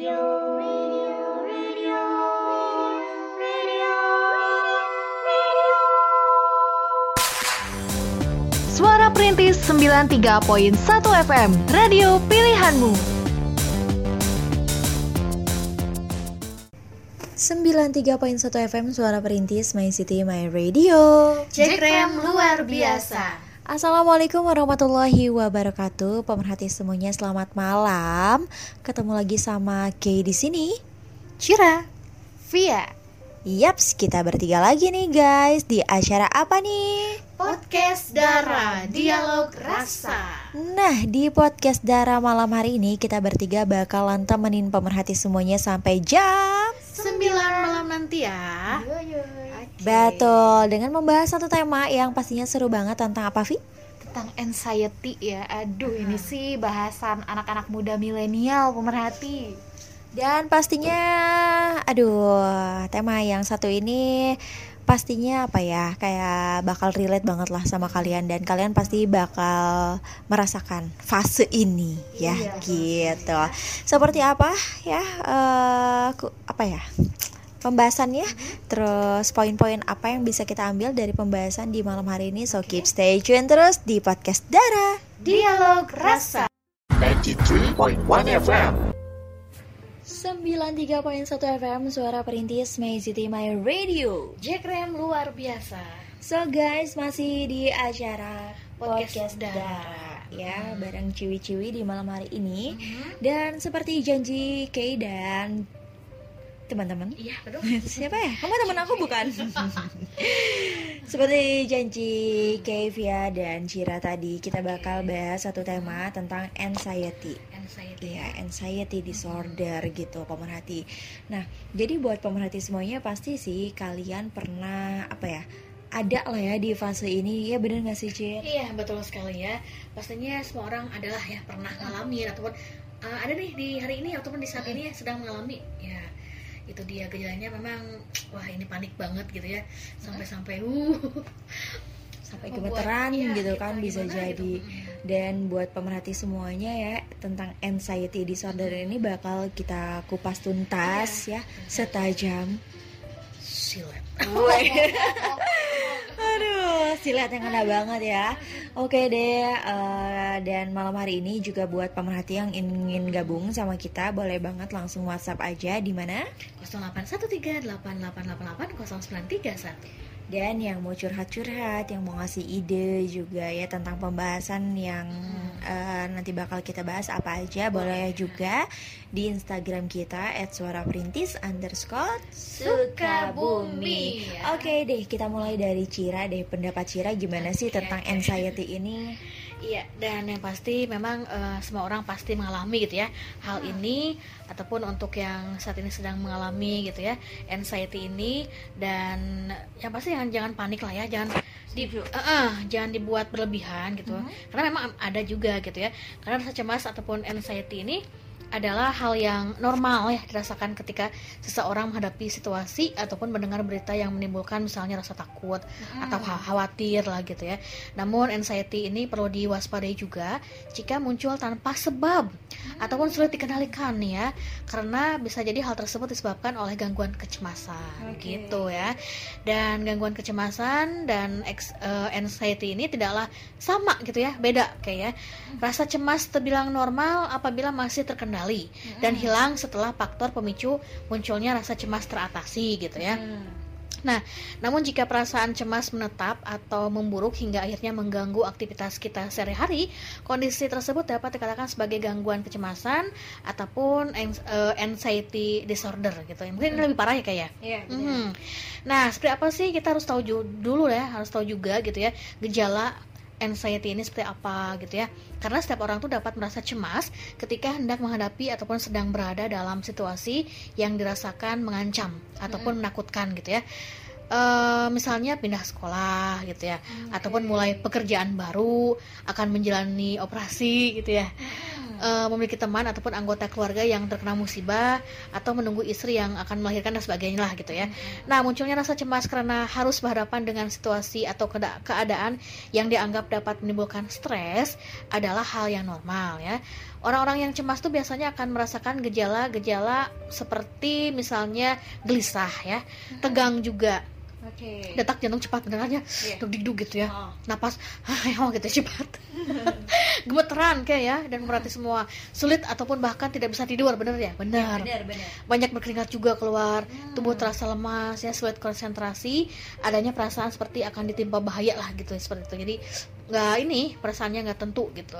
Suara Perintis 93.1 FM, radio pilihanmu. 93.1 FM Suara Perintis My City My Radio Jekrem luar biasa. Assalamualaikum warahmatullahi wabarakatuh Pemerhati semuanya selamat malam Ketemu lagi sama Kay di sini Cira, Via, Yaps, kita bertiga lagi nih guys Di acara apa nih? podcast Dara, dialog rasa. Nah, di podcast Dara malam hari ini Kita bertiga bakalan temenin pemerhati semuanya sampai jam Sembilan malam nanti ya. Oke. Betul, dengan membahas satu tema yang pastinya seru banget tentang apa, Vi? tentang anxiety ya. Aduh, ini sih bahasan anak-anak muda milenial pemerhati. Dan pastinya, aduh, tema yang satu ini pastinya apa ya, kayak bakal relate banget lah sama kalian dan kalian pasti bakal merasakan fase ini ya, gitu. Seperti apa ya, eh, ku- apa ya? Pembahasannya, terus poin-poin apa yang bisa kita ambil dari pembahasan di malam hari ini. So keep stay tune terus di podcast Dara. Dialog rasa. 93.1 FM. 93.1 FM Suara Perintis My City My Radio Jekrem luar biasa. So guys masih di acara Podcast Podcast, Dara. Dara ya bareng ciwi-ciwi di malam hari ini dan seperti janji Kay dan teman-teman Iya, aduh. siapa ya kamu teman aku bukan seperti janji Kay Via dan Cira tadi kita bakal bahas satu tema tentang anxiety Anxiety. Iya, anxiety disorder gitu pemerhati. Nah, jadi buat pemerhati semuanya pasti sih kalian pernah apa ya? Ada lah ya di fase ini. Ya bener gak sih, Cid? Iya betul sekali ya. Pastinya semua orang adalah ya pernah ngalamin ataupun uh, ada nih di hari ini ataupun di saat ini sedang mengalami ya itu dia gejalanya memang wah ini panik banget gitu ya sampai-sampai uh Sampai gemeteran iya, gitu kan bisa jadi. gitu. Dan buat pemerhati semuanya ya tentang anxiety disorder ini bakal kita kupas tuntas ya setajam silat. Aduh, silat yang kena banget ya. Oke deh, eh, dan malam hari ini juga buat pemerhati yang ingin gabung sama kita, boleh banget langsung WhatsApp aja di mana? 0813888931. Dan yang mau curhat-curhat, yang mau ngasih ide juga ya tentang pembahasan yang eh, nanti bakal kita bahas apa aja, boleh juga di Instagram kita @suaraperintis underscore Sukabumi. Oke deh, kita mulai dari Cira deh. Pendapat Cira gimana sih tentang anxiety ini? Iya, dan yang pasti memang eh, semua orang pasti mengalami gitu ya hal ini ataupun untuk yang saat ini sedang mengalami gitu ya anxiety ini dan yang pasti jangan jangan panik lah ya, jangan di eh, eh, jangan dibuat berlebihan gitu. Karena memang ada juga gitu ya. Karena rasa cemas ataupun anxiety ini adalah hal yang normal ya dirasakan ketika seseorang menghadapi situasi ataupun mendengar berita yang menimbulkan misalnya rasa takut atau kha- khawatir lah gitu ya. Namun anxiety ini perlu diwaspadai juga jika muncul tanpa sebab ataupun sulit dikendalikan ya. Karena bisa jadi hal tersebut disebabkan oleh gangguan kecemasan gitu ya. Dan gangguan kecemasan dan ex- eh, anxiety ini tidaklah sama gitu ya, beda kayak ya. Rasa cemas terbilang normal apabila masih terkendali dan hilang setelah faktor pemicu munculnya rasa cemas teratasi gitu ya. Nah, namun jika perasaan cemas menetap atau memburuk hingga akhirnya mengganggu aktivitas kita sehari-hari, kondisi tersebut dapat dikatakan sebagai gangguan kecemasan ataupun eh, anxiety disorder gitu. Mungkin ini lebih parah ya kayak. Iya, Mhm. Nah, seperti apa sih kita harus tahu dulu ya, harus tahu juga gitu ya gejala anxiety ini seperti apa gitu ya. Karena setiap orang tuh dapat merasa cemas ketika hendak menghadapi ataupun sedang berada dalam situasi yang dirasakan mengancam ataupun menakutkan gitu ya. Eh, misalnya pindah sekolah gitu ya, ataupun mulai pekerjaan baru, akan menjalani operasi gitu ya. Eh, memiliki teman ataupun anggota keluarga yang terkena musibah atau menunggu istri yang akan melahirkan dan sebagainya lah gitu ya. Nah, munculnya rasa cemas karena harus berhadapan dengan situasi atau keadaan yang dianggap dapat menimbulkan stres adalah hal yang normal ya. Orang-orang yang cemas tuh biasanya akan merasakan gejala-gejala seperti misalnya gelisah ya, tegang juga, Oke. detak jantung cepat benerannya, Iya. duk duk gitu ya, Oh. napas, ayo gitu cepat, gemeteran kayak ya dan merhati semua, sulit ataupun bahkan tidak bisa tidur, bener ya, benar. Benar, benar. Banyak berkeringat juga keluar, tubuh terasa lemas ya, sulit konsentrasi, adanya perasaan seperti akan ditimpa bahaya lah gitu seperti itu. Jadi nggak ini perasaannya nggak tentu gitu.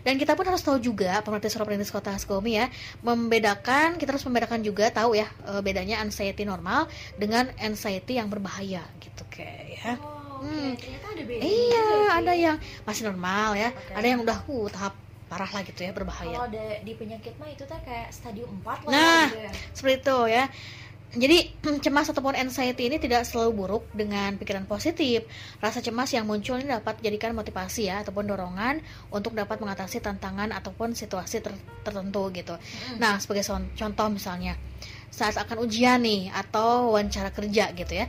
Dan kita pun harus tahu juga pemerintah surat perintis kota Haskomi ya membedakan kita harus membedakan juga tahu ya eh, bedanya anxiety normal dengan anxiety yang berbahaya gitu kayak ya. Oh, Hmm. oke. Ternyata ada beda. Iya, ada yang masih normal ya, Oke. ada yang udah uh, tahap parah lah gitu ya berbahaya. Kalau ada di penyakit mah itu teh kayak stadium 4 lah Nah, gitu ya. seperti itu ya. Jadi cemas ataupun anxiety ini tidak selalu buruk dengan pikiran positif. Rasa cemas yang muncul ini dapat dijadikan motivasi ya ataupun dorongan untuk dapat mengatasi tantangan ataupun situasi ter- tertentu gitu. Nah, sebagai contoh misalnya saat akan ujian nih atau wawancara kerja gitu ya.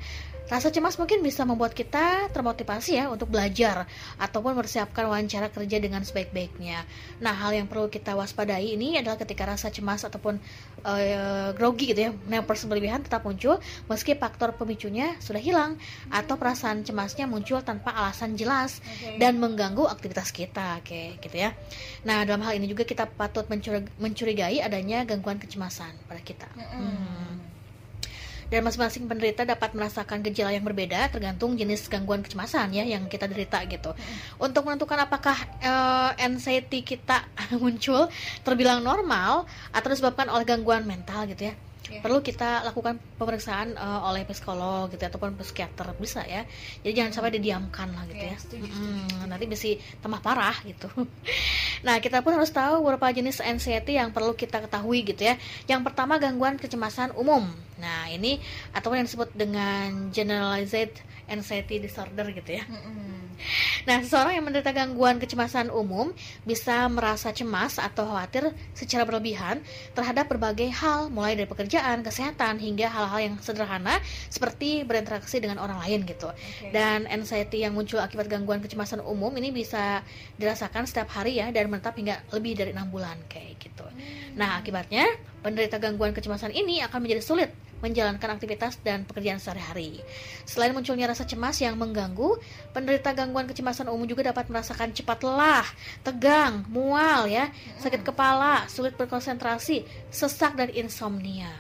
Rasa cemas mungkin bisa membuat kita termotivasi ya untuk belajar ataupun mempersiapkan wawancara kerja dengan sebaik-baiknya. Nah, hal yang perlu kita waspadai ini adalah ketika rasa cemas ataupun eh, grogi gitu ya, nervous berlebihan tetap muncul meski faktor pemicunya sudah hilang atau perasaan cemasnya muncul tanpa alasan jelas dan mengganggu aktivitas kita, oke gitu ya. Nah, dalam hal ini juga kita patut mencuri- mencurigai adanya gangguan kecemasan pada kita. Hmm. Dan masing-masing penderita dapat merasakan gejala yang berbeda tergantung jenis gangguan kecemasan ya yang kita derita gitu. Untuk menentukan apakah eh, anxiety kita muncul terbilang normal atau disebabkan oleh gangguan mental gitu ya. Iya. Perlu kita lakukan pemeriksaan eh, oleh psikolog gitu ya, ataupun psikiater bisa ya. Jadi jangan sampai didiamkan lah gitu Iya, ya. setuju, Mm, nanti bisa tambah parah gitu. Nah, kita pun harus tahu beberapa jenis anxiety yang perlu kita ketahui gitu ya. Yang pertama gangguan kecemasan umum. Nah, ini atau yang disebut dengan generalized anxiety disorder gitu ya. Nah, seseorang yang menderita gangguan kecemasan umum bisa merasa cemas atau khawatir secara berlebihan terhadap berbagai hal, mulai dari pekerjaan, kesehatan, hingga hal-hal yang sederhana seperti berinteraksi dengan orang lain gitu. Dan anxiety yang muncul akibat gangguan kecemasan umum ini bisa dirasakan setiap hari ya dan menetap hingga lebih dari enam bulan kayak gitu. Nah, akibatnya penderita gangguan kecemasan ini akan menjadi sulit menjalankan aktivitas dan pekerjaan sehari-hari. Selain munculnya rasa cemas yang mengganggu, penderita gangguan kecemasan umum juga dapat merasakan cepat lelah, tegang, mual ya, sakit kepala, sulit berkonsentrasi, sesak dan insomnia.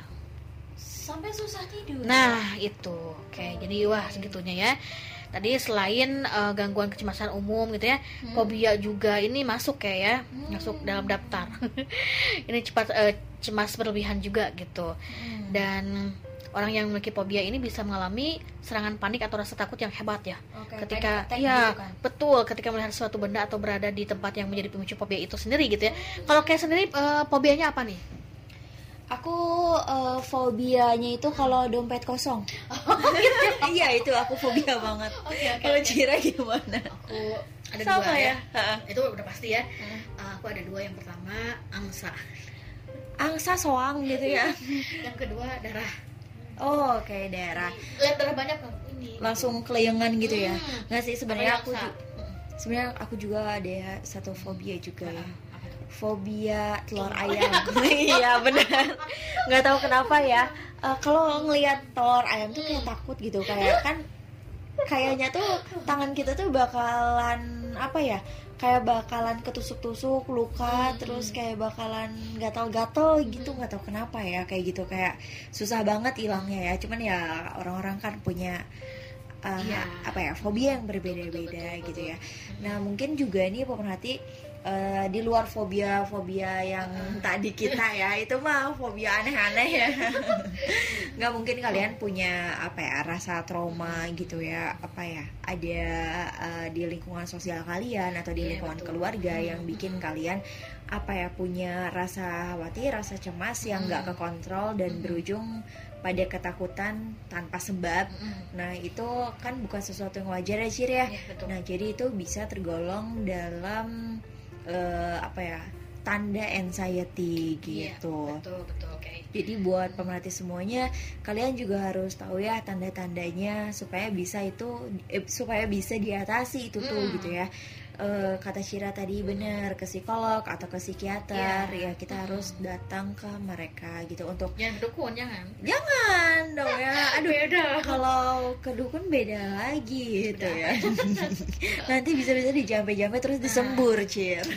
Sampai susah tidur. Nah, itu. Oke, jadi wah segitunya ya. Tadi selain eh, gangguan kecemasan umum gitu ya, fobia juga ini masuk kayak ya, masuk dalam daftar. ini cepat eh, cemas berlebihan juga gitu. Dan orang yang memiliki fobia ini bisa mengalami serangan panik atau rasa takut yang hebat ya. Oke, ketika ya kan. betul ketika melihat suatu benda atau berada di tempat yang menjadi pemicu fobia itu sendiri gitu ya. Kalau kayak sendiri eh, fobianya apa nih? Aku eh, fobianya itu kalau dompet kosong. iya itu aku fobia banget. Kalau Cira gimana? Aku ada Sama dua ya. ya. Itu udah pasti ya. Eh, aku ada dua yang pertama angsa. Angsa soang gitu ya. yang kedua darah Oh, oke daerah. lihat darah banyak ini Langsung kelayangan gitu ya. Hmm. Nggak sih sebenarnya aku sebenarnya aku juga ada satu fobia juga ya. Fobia telur ayam. Iya benar. Nggak tahu kenapa ya. Eh, kalau ngelihat telur ayam tuh kayak takut gitu. Kayak kan kayaknya tuh tangan kita tuh bakalan apa ya kayak bakalan ketusuk-tusuk luka terus kayak bakalan gatal-gatal gitu. Nggak tahu kenapa ya kayak gitu. Kayak susah banget hilangnya ya. Cuman ya orang-orang kan punya uh, Iya. apa ya fobia yang berbeda-beda gitu ya. nah mungkin juga nih pemerhati uh, di luar fobia-fobia yang tadi kita ya itu mah fobia aneh-aneh ya. Nggak mungkin kalian punya apa ya rasa trauma gitu ya apa ya ada uh, di lingkungan sosial kalian atau di Iya, lingkungan betul. keluarga yang bikin kalian apa ya punya rasa khawatir rasa cemas yang nggak kekontrol dan berujung pada ketakutan tanpa sebab. Nah itu kan bukan sesuatu yang wajar ya Cir ya. Betul. nah jadi itu bisa tergolong dalam eh, apa ya tanda anxiety Iya, gitu. betul betul oke Jadi buat pemerhati semuanya, kalian juga harus tahu ya tanda-tandanya supaya bisa itu eh, supaya bisa diatasi itu tuh Mm. gitu ya. Eh, kata Cira tadi benar ke psikolog atau ke psikiater Iya. ya kita harus datang ke mereka gitu untuk jangan dukun jangan jangan dong ya. Aduh beda kalau ke dukun beda lagi gitu ya. Nanti bisa-bisa dijampe-jampe terus disembur, Cir.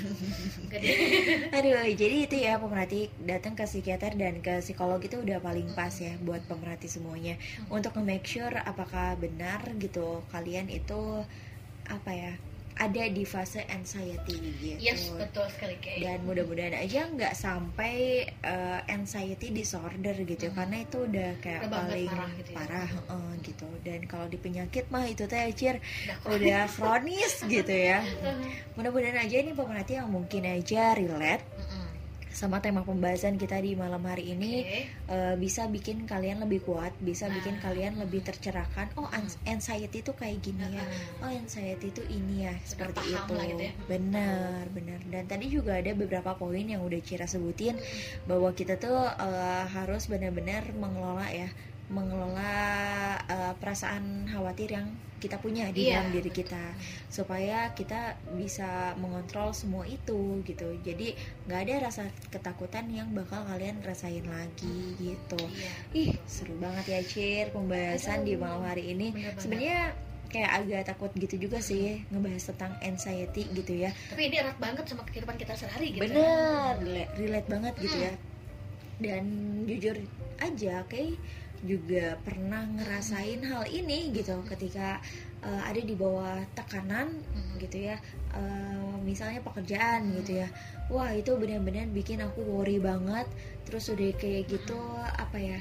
Aduh, jadi itu ya pemerhati datang ke psikiater dan ke psikolog itu udah paling pas ya buat pemerhati semuanya untuk nge-make sure apakah benar gitu kalian itu apa ya ada di fase anxiety gitu. yes betul sekali kayak Dan mudah-mudahan aja nggak sampai uh, anxiety disorder gitu ya, Mhm. karena itu udah kayak Udah paling parah gitu ya. parah eh, gitu. Dan kalau di penyakit mah itu teh Cir Udah udah kronis gitu ya. Mudah-mudahan aja ini pemerhati yang mungkin aja relate Mm-mm. Sama tema pembahasan kita di malam hari ini Oke. eh, bisa bikin kalian lebih kuat, bisa Nah. bikin kalian lebih tercerahkan. Oh, ans- anxiety itu kayak gini ya. Mm-mm. Oh, anxiety itu ini ya, seperti paham itu. lah gitu ya. Benar, benar. Dan tadi juga ada beberapa poin yang udah Cira sebutin bahwa kita tuh eh, harus benar-benar mengelola ya, mengelola eh, perasaan khawatir yang kita punya di Iya, dalam diri kita supaya kita bisa mengontrol semua itu gitu. Jadi nggak ada rasa ketakutan yang bakal kalian rasain lagi gitu. Iya. Ih, seru banget ya Cir pembahasan di malam hari ini. Sebenarnya kayak agak takut gitu juga sih ngebahas tentang anxiety gitu ya. Tapi ini erat banget sama kehidupan kita sehari gitu. Bener, rela- relate banget gitu ya. Dan jujur aja, kayak juga pernah ngerasain hal ini gitu ketika uh, ada di bawah tekanan Mm. gitu ya. Uh, misalnya pekerjaan gitu ya. Wah, itu benar-benar bikin aku worry banget. Terus udah kayak gitu apa ya?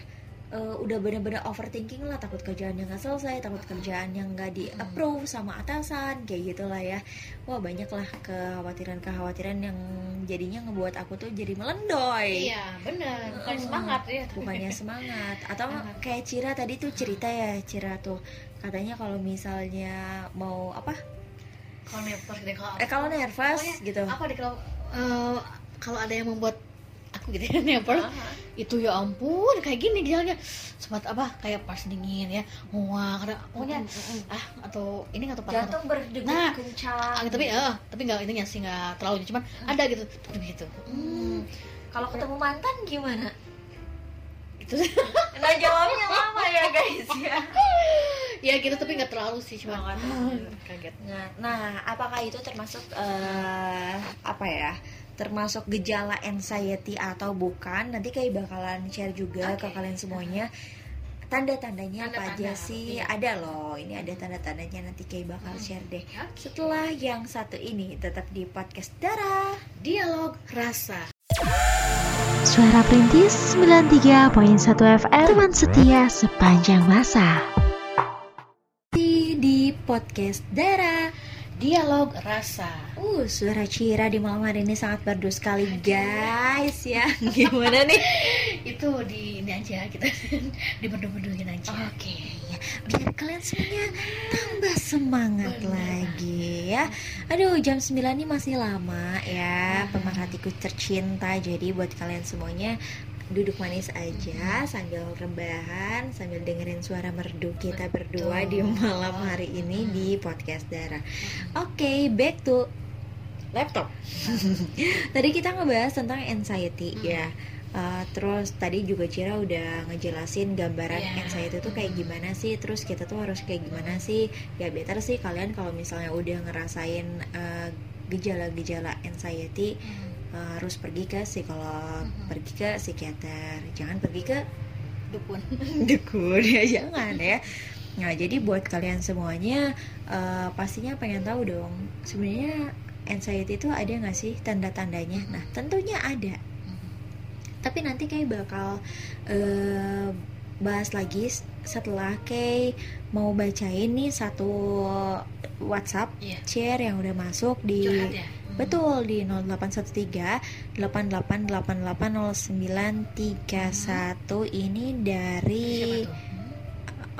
Uh, udah bener-bener overthinking lah takut kerjaan yang nggak selesai takut kerjaan yang nggak di approve sama atasan kayak gitulah ya. Wah banyak lah kekhawatiran-kekhawatiran yang jadinya ngebuat aku tuh jadi melendoy. Iya, benar. Bukan Mm. semangat ya. bukannya semangat. Atau kayak Cira tadi tuh cerita ya Cira tuh. Katanya kalau misalnya mau apa? Kalau nervous gitu kalau eh kalau nervous Pokoknya gitu. apa deh kalau eh, kalau ada yang membuat aku gitu ya nervous itu ya ampun kayak gini jalannya. Sempat apa kayak pas dingin ya. Wah karena pokoknya ah atau ini nggak tepat jantung berdegup Nah, kencang. Ah, tapi eh tapi nggak ininya sih nggak terlalu cuman ada gitu begitu Hmm, kalau ketemu mantan gimana? Itu nah jawabnya lama ya guys ya. Ya gitu tapi nggak terlalu sih cuma Oh, kaget. Nah, nah, apakah itu termasuk eh, apa ya? Termasuk gejala anxiety atau bukan? Nanti kayak bakalan share juga ke Oke. kalian semuanya. Tanda-tandanya apa aja sih? iya. Ada loh. Ini ada tanda-tandanya nanti kayak bakal Hmm. share deh. Oke. Setelah yang satu ini tetap di podcast Dara. dialog rasa Suara Perintis 93.1 FM Teman setia sepanjang masa Di, di podcast Dara. Dialog rasa Uh, suara Cira di malam hari ini sangat merdu sekali guys ya. Gimana nih? itu di ini aja kita dibedu-beduin aja Oke, ya. biar kalian semuanya tambah semangat Benar. lagi ya. Aduh, jam 9 ini masih lama ya, pemerhatiku tercinta. Jadi buat kalian semuanya duduk manis aja sambil rebahan, sambil dengerin suara merdu kita berdua di malam hari ini di podcast Dara. Oke, back to laptop. Tadi kita ngebahas tentang anxiety Hmm. ya. Uh, terus tadi juga Cira udah ngejelasin gambaran Iya. anxiety itu kayak gimana sih terus kita tuh harus kayak gimana sih ya better sih kalian kalau misalnya udah ngerasain uh, gejala-gejala anxiety uh, harus pergi ke psikolog Mhm. pergi ke psikiater jangan pergi ke dukun. dukun. Ya jangan ya. Nah jadi buat kalian semuanya uh, pastinya pengen tahu dong sebenarnya anxiety itu ada nggak sih tanda-tandanya? Nah tentunya ada. Tapi nanti kayak bakal eh, bahas lagi setelah kayak mau bacain nih satu WhatsApp Iya. share yang udah masuk di curhat ya betul di 0813 88880931 ini dari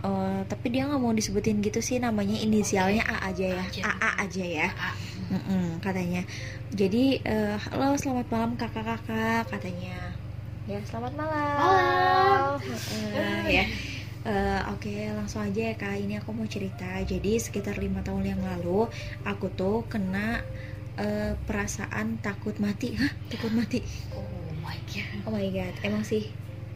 eh, tapi dia nggak mau disebutin gitu sih namanya inisialnya A aja ya Aja. AA aja ya A. Mm-mm, katanya. Jadi eh, halo selamat malam kakak-kakak katanya. Ya selamat malam. Malam. Eh, ya. Eh, Oke langsung aja ya kak. Ini aku mau cerita. Jadi sekitar lima tahun yang lalu aku tuh kena eh, perasaan takut mati. Hah takut mati? oh my god Oh my god. Emang sih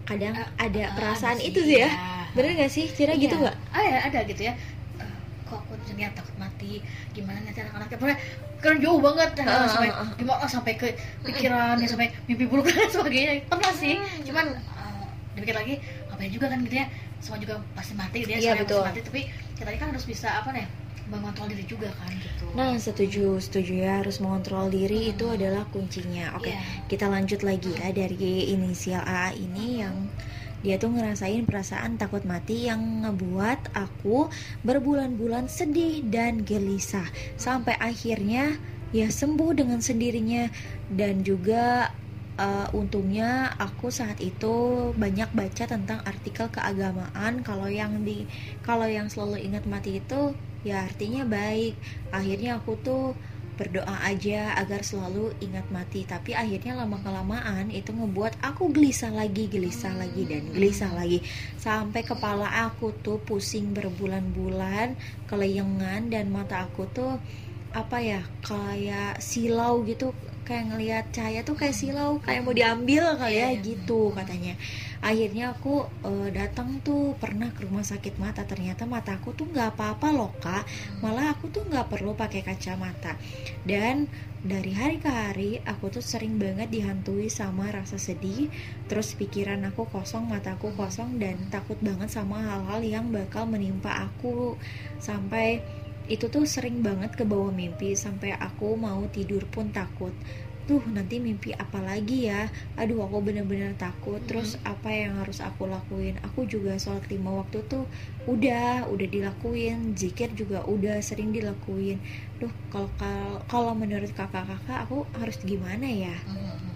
kadang Eh, ada eh, perasaan ada itu sih, ya. ya. Bener gak sih? Cira gitu Iya. gak? Ah, ya, ada gitu ya Eh, kok aku ternyata takut mati gimana nanti anak-anaknya pokoknya kan jauh banget nah, Ah, sampai ah. gimana sampai ke pikiran ya sampai mimpi buruk dan sebagainya pernah sih cuman eh, dipikir lagi ngapain juga kan gitu ya semua juga pasti mati gitu ya Iya, semua betul. pasti mati tapi kita ini kan harus bisa apa nih mengontrol diri juga kan gitu. Nah, setuju, setuju ya harus mengontrol diri itu adalah kuncinya. Oke, Iya. kita lanjut lagi ya dari inisial A ini yang dia tuh ngerasain perasaan takut mati yang ngebuat aku berbulan-bulan sedih dan gelisah. Sampai akhirnya ya sembuh dengan sendirinya. Dan juga eh, untungnya aku saat itu banyak baca tentang artikel keagamaan. Kalau yang di kalau yang selalu ingat mati itu ya artinya baik. Akhirnya aku tuh berdoa aja agar selalu ingat mati. Tapi akhirnya lama kelamaan itu ngebuat aku gelisah lagi gelisah lagi dan gelisah lagi. Sampai kepala aku tuh pusing berbulan-bulan keleyengan dan mata aku tuh apa ya kayak silau gitu kayak ngelihat cahaya tuh kayak silau kayak mau diambil kali ya Iya, gitu katanya. Akhirnya aku eh, datang tuh pernah ke rumah sakit mata. Ternyata mataku tuh nggak apa-apa loh kak. Malah aku tuh nggak perlu pakai kacamata. Dan dari hari ke hari aku tuh sering banget dihantui sama rasa sedih. Terus pikiran aku kosong mataku kosong dan takut banget sama hal-hal yang bakal menimpa aku. Sampai itu tuh sering banget ke bawah mimpi sampai aku mau tidur pun takut. Tuh nanti mimpi apa lagi ya? Aduh aku bener-bener takut. Terus apa yang harus aku lakuin? Aku juga sholat lima waktu tuh udah udah dilakuin. Zikir juga udah sering dilakuin. Duh kalau kalau- kalau menurut kakak-kakak aku harus gimana ya? Mhm.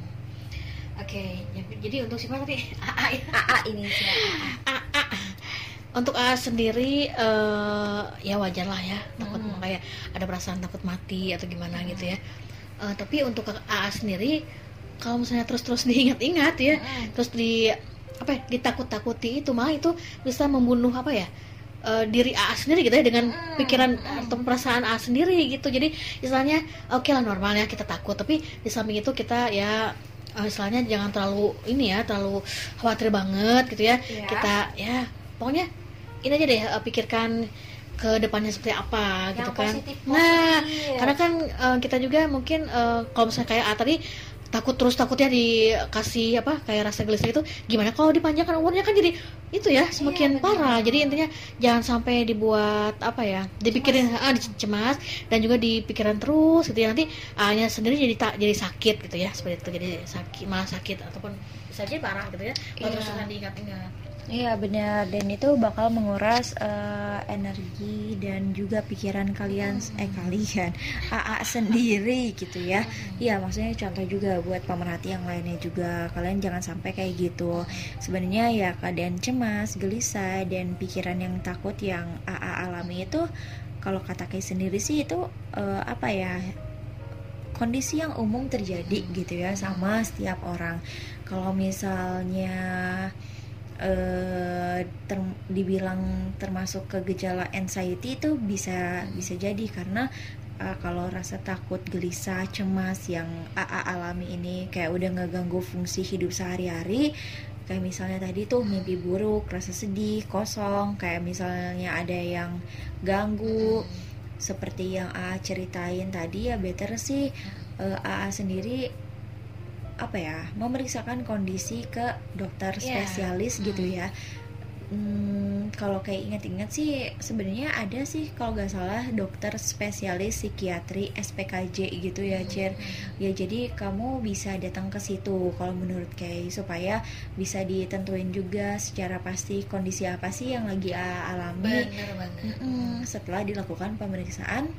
oke ya- jadi untuk siapa tadi? AA ya. AA ini sih untuk A sendiri eh, ya wajar lah ya takut Hmm. kayak ada perasaan takut mati atau gimana gitu ya. Eh, tapi untuk A sendiri kalau misalnya terus-terus diingat-ingat ya terus di apa ya, ditakut-takuti itu malah itu bisa membunuh apa ya eh, diri A sendiri gitu ya dengan pikiran atau perasaan A sendiri gitu. Jadi istilahnya oke lah normal ya kita takut. Tapi di samping itu kita ya eh, istilahnya jangan terlalu ini ya terlalu khawatir banget gitu ya. Iya. kita ya pokoknya ini aja deh eh, pikirkan ke depannya seperti apa gitu kan. nah karena kan eh, kita juga mungkin eh, kalau misalnya kayak A tadi takut terus takutnya dikasih apa kayak rasa gelisah itu gimana kalau dipanjangkan umurnya? Kan jadi itu ya semakin parah. Jadi intinya jangan sampai dibuat apa ya dipikirin ah cemas dan juga dipikiran terus gitu ya. Nanti A-nya sendiri jadi tak jadi sakit gitu ya seperti itu. Jadi sakit malah sakit ataupun bisa jadi parah gitu ya. Kalau Iya. terus diingat-ingat Iya benar dan itu bakal menguras eh, energi dan juga pikiran kalian eh kalian AA sendiri gitu ya. Iya maksudnya contoh juga buat pemerhati yang lainnya juga kalian jangan sampai kayak gitu. Sebenarnya ya keadaan cemas, gelisah dan pikiran yang takut yang AA alami itu kalau kata Kay sendiri sih itu eh, apa ya kondisi yang umum terjadi gitu ya sama setiap orang. Kalau misalnya eh ter- dibilang termasuk ke gejala anxiety itu bisa bisa jadi karena eh, kalau rasa takut, gelisah, cemas yang AA alami ini kayak udah ngeganggu fungsi hidup sehari-hari kayak misalnya tadi tuh mimpi buruk, rasa sedih, kosong, kayak misalnya ada yang ganggu seperti yang AA ceritain tadi ya better sih eh, AA sendiri apa ya memeriksakan kondisi ke dokter Iya. spesialis gitu ya. Hmm, kalau kayak ingat-ingat sih sebenarnya ada sih kalau nggak salah dokter spesialis psikiatri SPKJ gitu ya Cer ya jadi kamu bisa datang ke situ kalau menurut Kay supaya bisa ditentuin juga secara pasti kondisi apa sih yang lagi alami. Bener banget. Mm-mm, setelah dilakukan pemeriksaan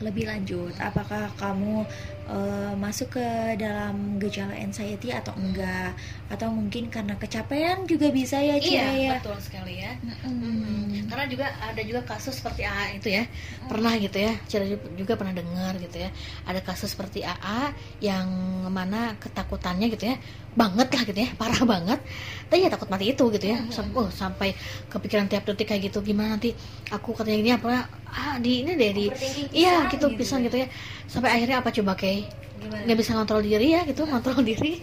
lebih lanjut apakah kamu eh, masuk ke dalam gejala anxiety atau enggak? Atau mungkin karena kecapean juga bisa ya Cira iya ya? betul sekali ya. Mm-mm. karena juga ada juga kasus seperti AA itu ya. Pernah gitu ya Cira juga pernah dengar gitu ya. Ada kasus seperti AA yang mana ketakutannya gitu ya banget lah gitu ya parah banget. Tapi ya takut mati itu gitu ya. Sam- oh, sampai kepikiran tiap detik kayak gitu gimana nanti aku katanya ini apa ah di ini deh di iya gitu gitu pisan ya. gitu ya. Sampai akhirnya apa coba kayak nggak bisa kontrol diri ya gitu kontrol diri.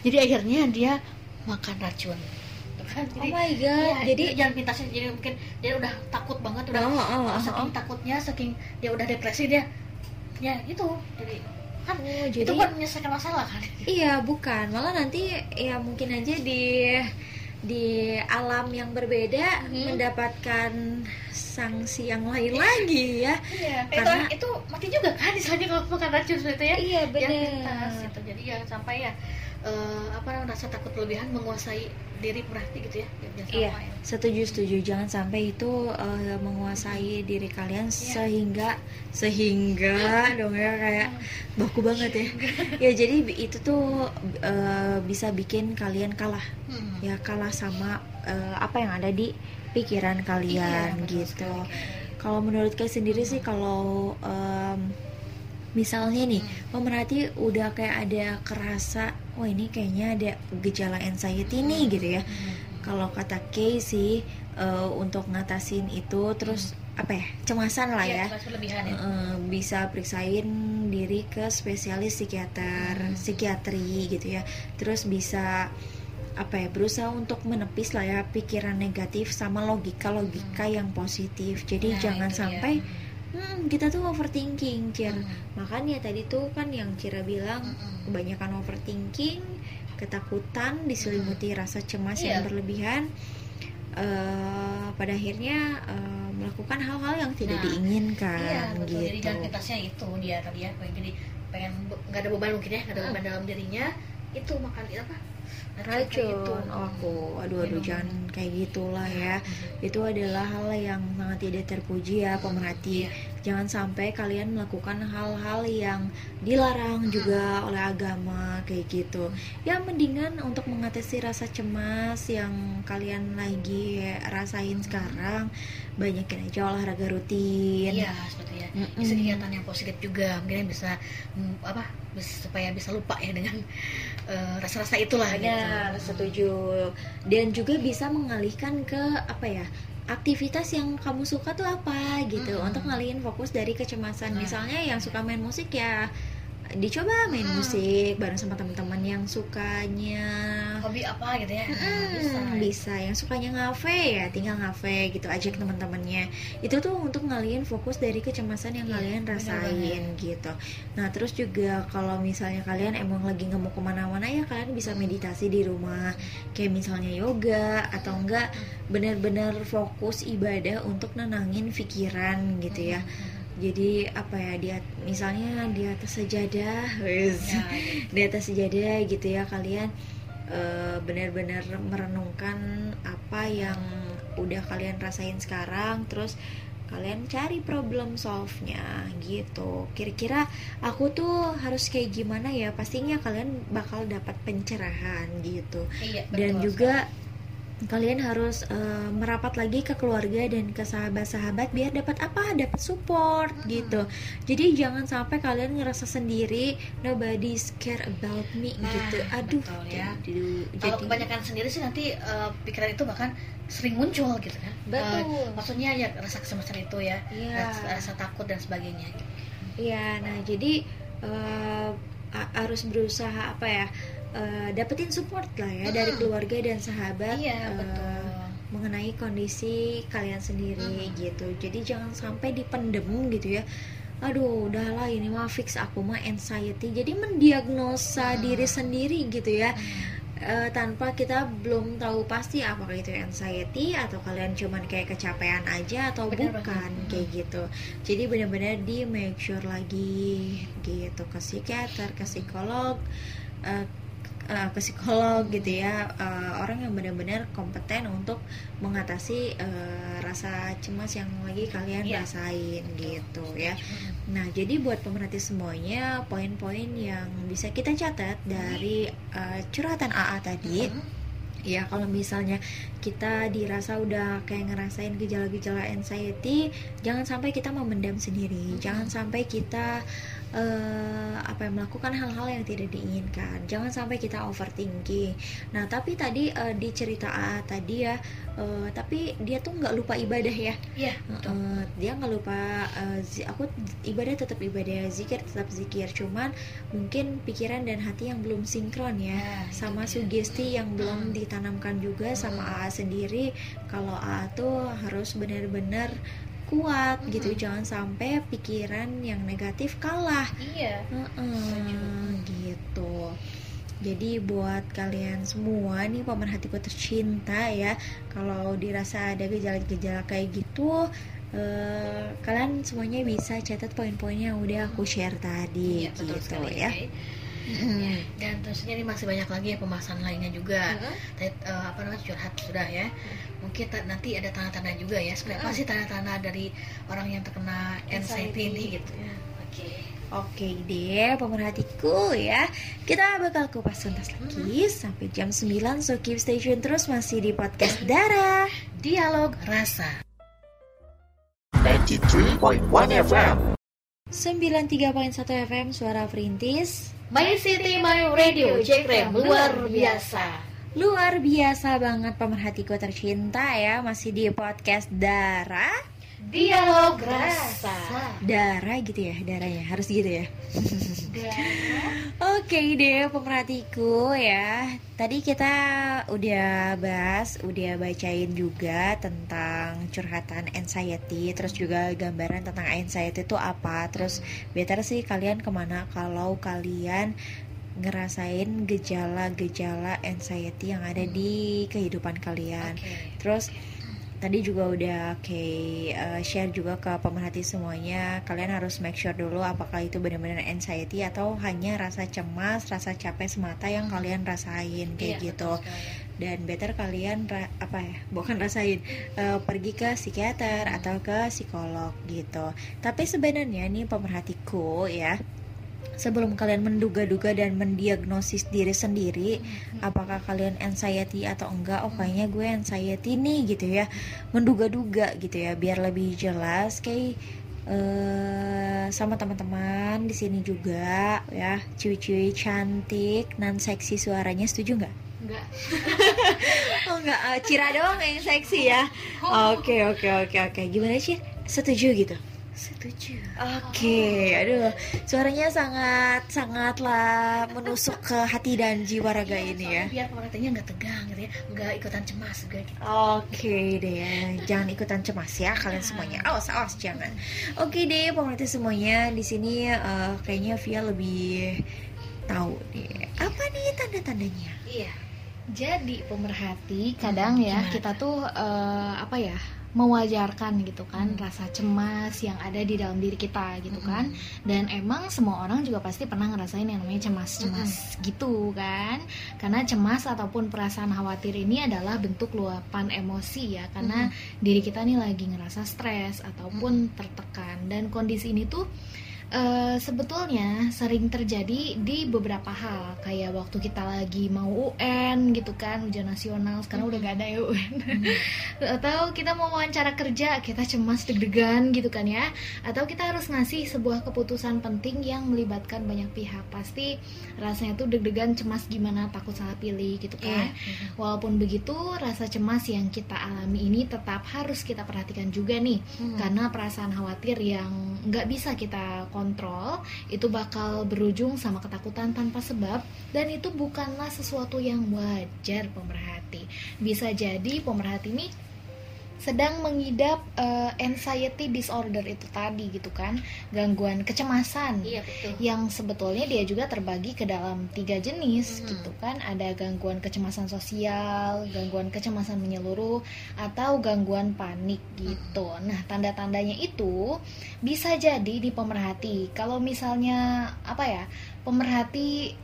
Jadi akhirnya dia makan racun. Kan, Oh jadi- my god, Iya, jadi jangan pintasnya jadi mungkin dia udah takut banget udah Oh, oh, oh, saking oh. takutnya saking dia udah depresi dia ya itu jadi kan Oh, itu jadi kan menyelesaikan masalah kan? Iya bukan. Malah nanti ya mungkin aja di di alam yang berbeda Hmm. mendapatkan sanksi yang lain lagi ya. Iya. Karena- itu itu mati juga kan misalnya kalau makan racun seperti itu ya iya benar gitu. Jadi jangan sampai ya eh, apa rasa takut berlebihan menguasai diri berarti gitu ya Iya. sampai setuju setuju. Jangan sampai itu eh, menguasai diri kalian sehingga sehingga dong ya kayak baku banget ya. Ya jadi itu tuh eh, bisa bikin kalian kalah. Hmm. ya kalah sama eh, apa yang ada di pikiran Iya, kalian betul gitu. sekali. kalau menurut kalian sendiri sih kalau em, misalnya nih pemerhati udah kayak ada kerasa oh ini kayaknya ada gejala anxiety nih gitu ya. Kalau kata Kay sih eh, untuk ngatasin itu terus apa ya cemasan lah Iya, ya. ya. Eh, bisa periksain diri ke spesialis psikiater Hmm. psikiatri gitu ya. Terus bisa apa ya berusaha untuk menepis lah ya pikiran negatif sama logika logika yang positif. Jadi Nah, jangan itu dia. Hmm, kita tuh overthinking Cir Hmm. makanya tadi tuh kan yang Cira bilang Mm-mm. kebanyakan overthinking ketakutan diselimuti rasa cemas Iya. yang berlebihan eh, pada akhirnya eh, melakukan hal-hal yang tidak Nah, diinginkan iya betul jadi gitu jangan pintasnya itu dia tadi ya pengen jadi pengen nggak ada beban mungkin ya nggak ada beban dalam dirinya itu makan apa. Racun oh, aku aduh aduh Minum. jangan kayak gitulah ya itu adalah hal yang sangat tidak terpuji ya pemerhati Iya. Jangan sampai kalian melakukan hal-hal yang dilarang juga oleh agama kayak gitu ya mendingan untuk mengatasi rasa cemas yang kalian lagi rasain sekarang banyakin aja olahraga rutin iya seperti ya Mm-mm. bisa kegiatan yang positif juga mungkin bisa mm, apa supaya bisa lupa ya dengan eh, rasa-rasa itulah Benar, gitu. setuju. Dan juga bisa mengalihkan ke apa ya? Aktivitas yang kamu suka tuh apa gitu Mm-mm. untuk ngalihin fokus dari kecemasan. Nah, Misalnya yang suka main musik ya dicoba main Mm. musik bareng sama teman-teman yang sukanya. Hobi apa gitu ya? Hmm, bisa. bisa. Yang sukanya ngafe ya tinggal ngafe gitu ajak teman-temannya. Itu tuh untuk ngalihin fokus dari kecemasan yang Iya, kalian rasain gitu. Nah terus juga kalau misalnya kalian emang lagi nggak mau ke mana-mana ya kalian bisa meditasi di rumah. Kayak misalnya yoga atau enggak benar-benar fokus ibadah untuk nenangin pikiran gitu ya jadi apa ya dia misalnya di atas sejadah wes Ya, di atas sejadah gitu ya kalian eh, benar-benar merenungkan apa yang udah kalian rasain sekarang terus kalian cari problem solve-nya gitu. Kira-kira aku tuh harus kayak gimana ya? Pastinya kalian bakal dapat pencerahan gitu. Iya, dan betul juga kalian harus eh, merapat lagi ke keluarga dan ke sahabat-sahabat biar dapat apa dapat support gitu jadi jangan sampai kalian ngerasa sendiri nobody care about me Nah, gitu aduh betul ya. jadi, kalau kebanyakan sendiri sih nanti eh, pikiran itu bahkan sering muncul gitu kan Betul. Eh, maksudnya ya rasa kecemasan itu ya Iya. rasa, rasa takut dan sebagainya gitu. Iya, nah jadi eh, a- harus berusaha apa ya eh, dapetin support lah ya dari Mm. keluarga dan sahabat iya eh, betul mengenai kondisi kalian sendiri gitu. Jadi jangan sampai dipendem gitu ya. Aduh, udahlah ini mah fix aku mah anxiety. Jadi mendiagnosa Hmm. diri sendiri gitu ya. Eh, tanpa kita belum tahu pasti apakah itu anxiety atau kalian cuman kayak kecapean aja atau Benar bukan kayak gitu. Jadi benar-benar di make sure lagi gitu ke psikiater, ke psikolog, eh, eh, ke psikolog gitu ya eh, orang yang benar-benar kompeten untuk mengatasi eh, rasa cemas yang lagi kalian Iya. rasain gitu ya. Nah jadi buat pemerhati semuanya poin-poin yang bisa kita catat dari eh, curhatan AA tadi ya kalau misalnya kita dirasa udah kayak ngerasain gejala-gejala anxiety jangan sampai kita memendam sendiri. Jangan sampai kita eh, apa ya, melakukan hal-hal yang tidak diinginkan. Jangan sampai kita overthinking. Nah tapi tadi eh, di cerita AA tadi ya eh, tapi dia tuh nggak lupa ibadah ya. Iya, Eh, dia nggak lupa zi- aku ibadah tetap ibadah zikir tetap zikir. Cuman mungkin pikiran dan hati yang belum sinkron ya Ya, sama dia. sugesti yang belum ditanamkan juga sama AA sendiri. Kalau AA tuh harus benar-benar kuat gitu jangan sampai pikiran yang negatif kalah. Iya. Heeh, gitu. Jadi buat kalian semua nih pemerhatiku tercinta ya kalau dirasa ada gejala-gejala kayak gitu eh, kalian semuanya bisa catat poin-poin yang udah aku share tadi Iya, betul gitu sekali, ya. Kay. Mm. Dan tentunya ini masih banyak lagi ya pembahasan lainnya juga. Tadi, eh, apa namanya curhat sudah ya. Mungkin ta- nanti ada tanda-tanda juga ya. Sebenarnya apa sih tanda-tanda dari orang yang terkena anxiety ini gitu. Oke. Oke deh pemerhatiku ya Kita bakal kupas tuntas lagi Sampai jam 9 So keep stay tune terus Masih di podcast Dara Dialog rasa. 93.1 FM. 93.1 FM Suara Perintis My City My Radio Jekrem luar biasa. Luar biasa banget pemerhatiku tercinta ya Masih di podcast Dara Dialog rasa. Dara gitu ya Daranya harus gitu ya. Oke deh pemerhatiku ya. Tadi kita udah bahas Udah bacain juga tentang curhatan anxiety Terus juga gambaran tentang anxiety itu apa. Terus better sih kalian ke mana Kalau kalian ngerasain gejala-gejala anxiety yang ada di kehidupan kalian. Oke. Terus tadi juga udah kayak uh, share juga ke pemerhati semuanya. Kalian harus make sure dulu apakah itu benar-benar anxiety atau hanya rasa cemas rasa capek semata yang kalian rasain kayak Iya, gitu. dan better kalian ra- apa ya bukan rasain uh, pergi ke psikiater atau ke psikolog gitu. Tapi sebenarnya nih pemerhatiku ya sebelum kalian menduga-duga dan mendiagnosis diri sendiri apakah kalian anxiety atau enggak oh kayaknya gue anxiety nih gitu ya menduga-duga gitu ya biar lebih jelas kayak eh sama teman-teman di sini juga ya cuy-cuy cantik nan seksi suaranya setuju nggak Enggak. Oh enggak, eh, Cira doang yang seksi ya. Oke, oke, oke, oke. Gimana sih? Setuju gitu? Setuju. Oke, aduh, suaranya sangat sangatlah menusuk ke hati dan jiwa raga ini ya. Biar pemerhatinya nggak tegang gitu ya, nggak ikutan cemas juga gitu. Oke deh, jangan ikutan cemas ya kalian semuanya. Awas, awas jangan. Oke deh, pemerhati semuanya di sini eh, kayaknya Via lebih tahu deh. Apa nih tanda-tandanya? Iya. Jadi pemerhati kadang ya gimana? kita tuh eh, apa ya mewajarkan gitu kan rasa cemas yang ada di dalam diri kita gitu kan. Dan emang semua orang juga pasti pernah ngerasain yang namanya cemas-cemas gitu kan. Karena cemas ataupun perasaan khawatir ini adalah bentuk luapan emosi ya karena diri kita nih lagi ngerasa stres ataupun tertekan. Dan kondisi ini tuh eh, sebetulnya sering terjadi di beberapa hal kayak waktu kita lagi mau UN gitu kan ujian nasional sekarang udah gak ada ya UN atau kita mau wawancara kerja kita cemas deg-degan gitu kan ya. Atau kita harus ngasih sebuah keputusan penting yang melibatkan banyak pihak. Pasti rasanya tuh deg-degan cemas gimana takut salah pilih gitu kan. Walaupun begitu rasa cemas yang kita alami ini tetap harus kita perhatikan juga nih. Karena perasaan khawatir yang nggak bisa kita kontrol itu bakal berujung sama ketakutan tanpa sebab dan itu bukanlah sesuatu yang wajar pemerhati. Bisa jadi pemerhati ini sedang mengidap eh, anxiety disorder itu tadi gitu kan gangguan kecemasan Iya betul. yang sebetulnya dia juga terbagi ke dalam tiga jenis Mhm. gitu kan ada gangguan kecemasan sosial gangguan kecemasan menyeluruh atau gangguan panik gitu nah tanda-tandanya itu bisa jadi di pemerhati kalau misalnya apa ya pemerhati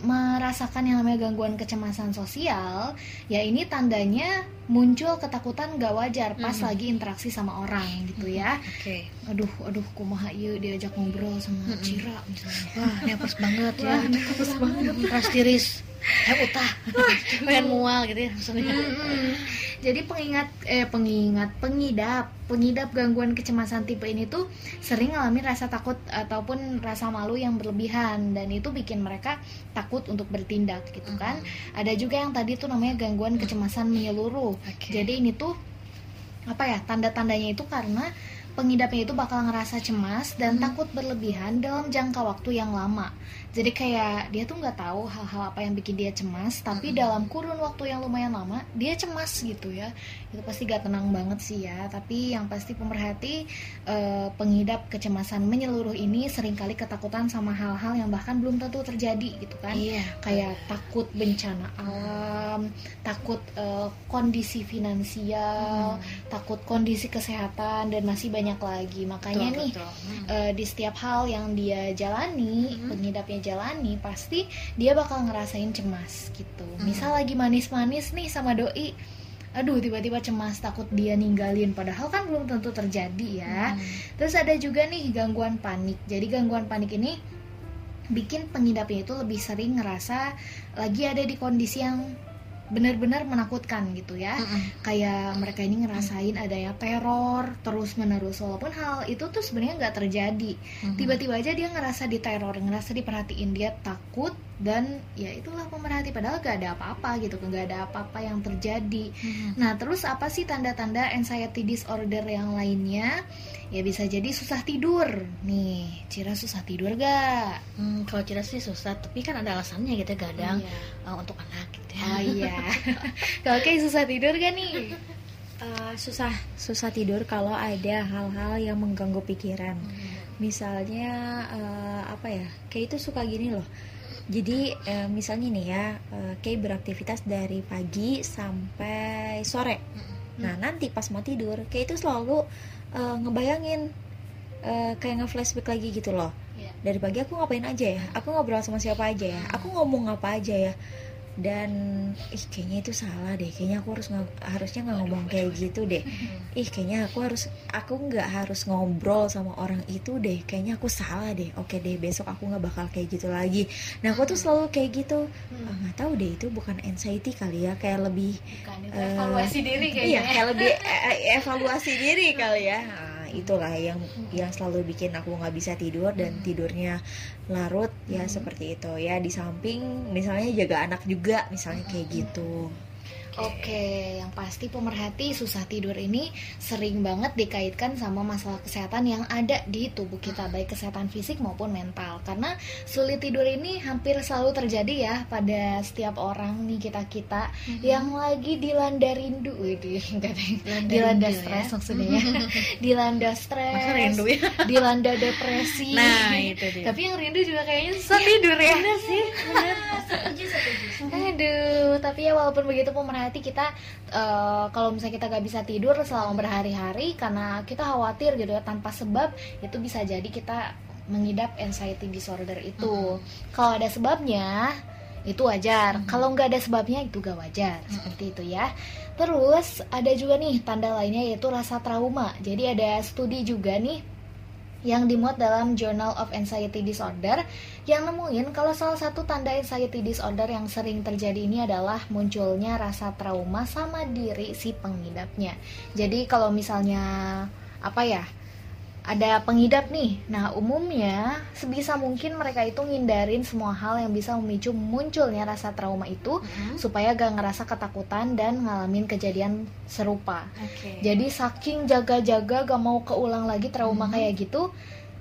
merasakan yang namanya gangguan kecemasan sosial, ya ini tandanya muncul ketakutan gak wajar pas Mhm. lagi interaksi sama orang gitu ya. Oke. Aduh, aduh, kumaha ieu diajak ngobrol sama Mhm. Cira misalnya. Wah, nepes banget ya. Nepes banget. Ras tiris. Eh, utah. Pengen mual gitu ya maksudnya. Mm-mm. Jadi pengingat eh pengingat pengidap pengidap gangguan kecemasan tipe ini tuh sering ngalamin rasa takut ataupun rasa malu yang berlebihan dan itu bikin mereka takut untuk bertindak gitu kan. Ada juga yang tadi tuh namanya gangguan kecemasan menyeluruh. Oke. Jadi ini tuh apa ya tanda-tandanya itu karena pengidapnya itu bakal ngerasa cemas dan takut berlebihan dalam jangka waktu yang lama. Jadi kayak dia tuh nggak tahu hal-hal apa yang bikin dia cemas, tapi dalam kurun waktu yang lumayan lama dia cemas gitu ya. Itu pasti gak tenang banget sih ya. Tapi yang pasti pemerhati eh, pengidap kecemasan menyeluruh ini sering kali ketakutan sama hal-hal yang bahkan belum tentu terjadi gitu kan Iya. kayak takut bencana alam, takut eh, kondisi finansial, takut kondisi kesehatan dan masih banyak lagi. Makanya Betul, nih betul. Hmm. eh, di setiap hal yang dia jalani, Mhm. pengidapnya jalani, pasti dia bakal ngerasain cemas gitu. Mhm. Misal lagi manis-manis nih sama doi, aduh tiba-tiba cemas takut dia ninggalin padahal kan belum tentu terjadi ya. Hmm. Terus ada juga nih gangguan panik. Jadi gangguan panik ini bikin pengidapnya itu lebih sering ngerasa lagi ada di kondisi yang benar-benar menakutkan gitu ya. Mm-mm. Kayak mereka ini ngerasain adanya teror terus menerus walaupun hal itu tuh sebenarnya nggak terjadi. Mhm. Tiba-tiba aja dia ngerasa diteror, ngerasa diperhatiin, dia takut dan ya itulah pemerhati padahal gak ada apa-apa gitu, nggak ada apa-apa yang terjadi. Mhm. Nah, terus apa sih tanda-tanda anxiety disorder yang lainnya? Ya bisa jadi susah tidur. Nih, Cira susah tidur gak? Hmm, kalau Cira sih susah, tapi kan ada alasannya gitu ya, kadang Iya. eh, untuk anak gitu ya. Oh iya. Kalau kayak susah tidur gak nih? Eh, susah susah tidur kalau ada hal-hal yang mengganggu pikiran misalnya eh, apa ya kayak itu suka gini loh jadi eh, misalnya nih ya eh, kayak beraktivitas dari pagi sampai sore. Nah nanti pas mau tidur kayak itu selalu eh, ngebayangin eh, kayak nge-flashback lagi gitu loh. Iya. dari pagi aku ngapain aja ya? Aku ngobrol sama siapa aja ya? Aku ngomong apa aja ya dan ih kayaknya itu salah deh. Kayaknya aku harus harusnya nggak ngomong kayak gitu deh. Ih kayaknya aku harus aku nggak harus ngobrol sama orang itu deh. Kayaknya aku salah deh. Oke deh besok aku nggak bakal kayak gitu lagi. Nah aku tuh selalu kayak gitu. Ah, nggak tahu deh itu bukan anxiety kali ya. Kayak lebih Bukan, itu Eh, evaluasi diri iya kayaknya. kayak lebih eh, eh, evaluasi diri kali ya itulah yang yang selalu bikin aku nggak bisa tidur dan tidurnya larut ya seperti itu. Ya di samping misalnya jaga anak juga misalnya kayak gitu Oke, yang pasti pemerhati susah tidur ini sering banget dikaitkan sama masalah kesehatan yang ada di tubuh kita, baik kesehatan fisik maupun mental. Karena sulit tidur ini hampir selalu terjadi ya pada setiap orang nih kita-kita yang lagi dilanda rindu, Widih, dilanda rindu stres ya. maksudnya ya. dilanda stres, rindu ya? dilanda depresi. Nah, itu dia. Tapi yang rindu juga kayaknya susah tidur ya. Bener sih, Aduh, tapi ya walaupun begitu pemerhati kita eh, kalau misalnya kita gak bisa tidur selama berhari-hari karena kita khawatir gitu ya tanpa sebab itu bisa jadi kita mengidap anxiety disorder itu. Kalau ada sebabnya itu wajar. Kalau nggak ada sebabnya itu gak wajar seperti itu ya. Terus ada juga nih tanda lainnya yaitu rasa trauma. Jadi ada studi juga nih yang dimuat dalam Journal of Anxiety Disorder yang nemuin kalau salah satu tanda anxiety disorder yang sering terjadi ini adalah munculnya rasa trauma sama diri si pengidapnya. Jadi kalau misalnya apa ya? Ada pengidap nih. Nah, umumnya sebisa mungkin mereka itu ngindarin semua hal yang bisa memicu munculnya rasa trauma itu supaya gak ngerasa ketakutan dan ngalamin kejadian serupa. Oke. Jadi saking jaga-jaga gak mau keulang lagi trauma kayak gitu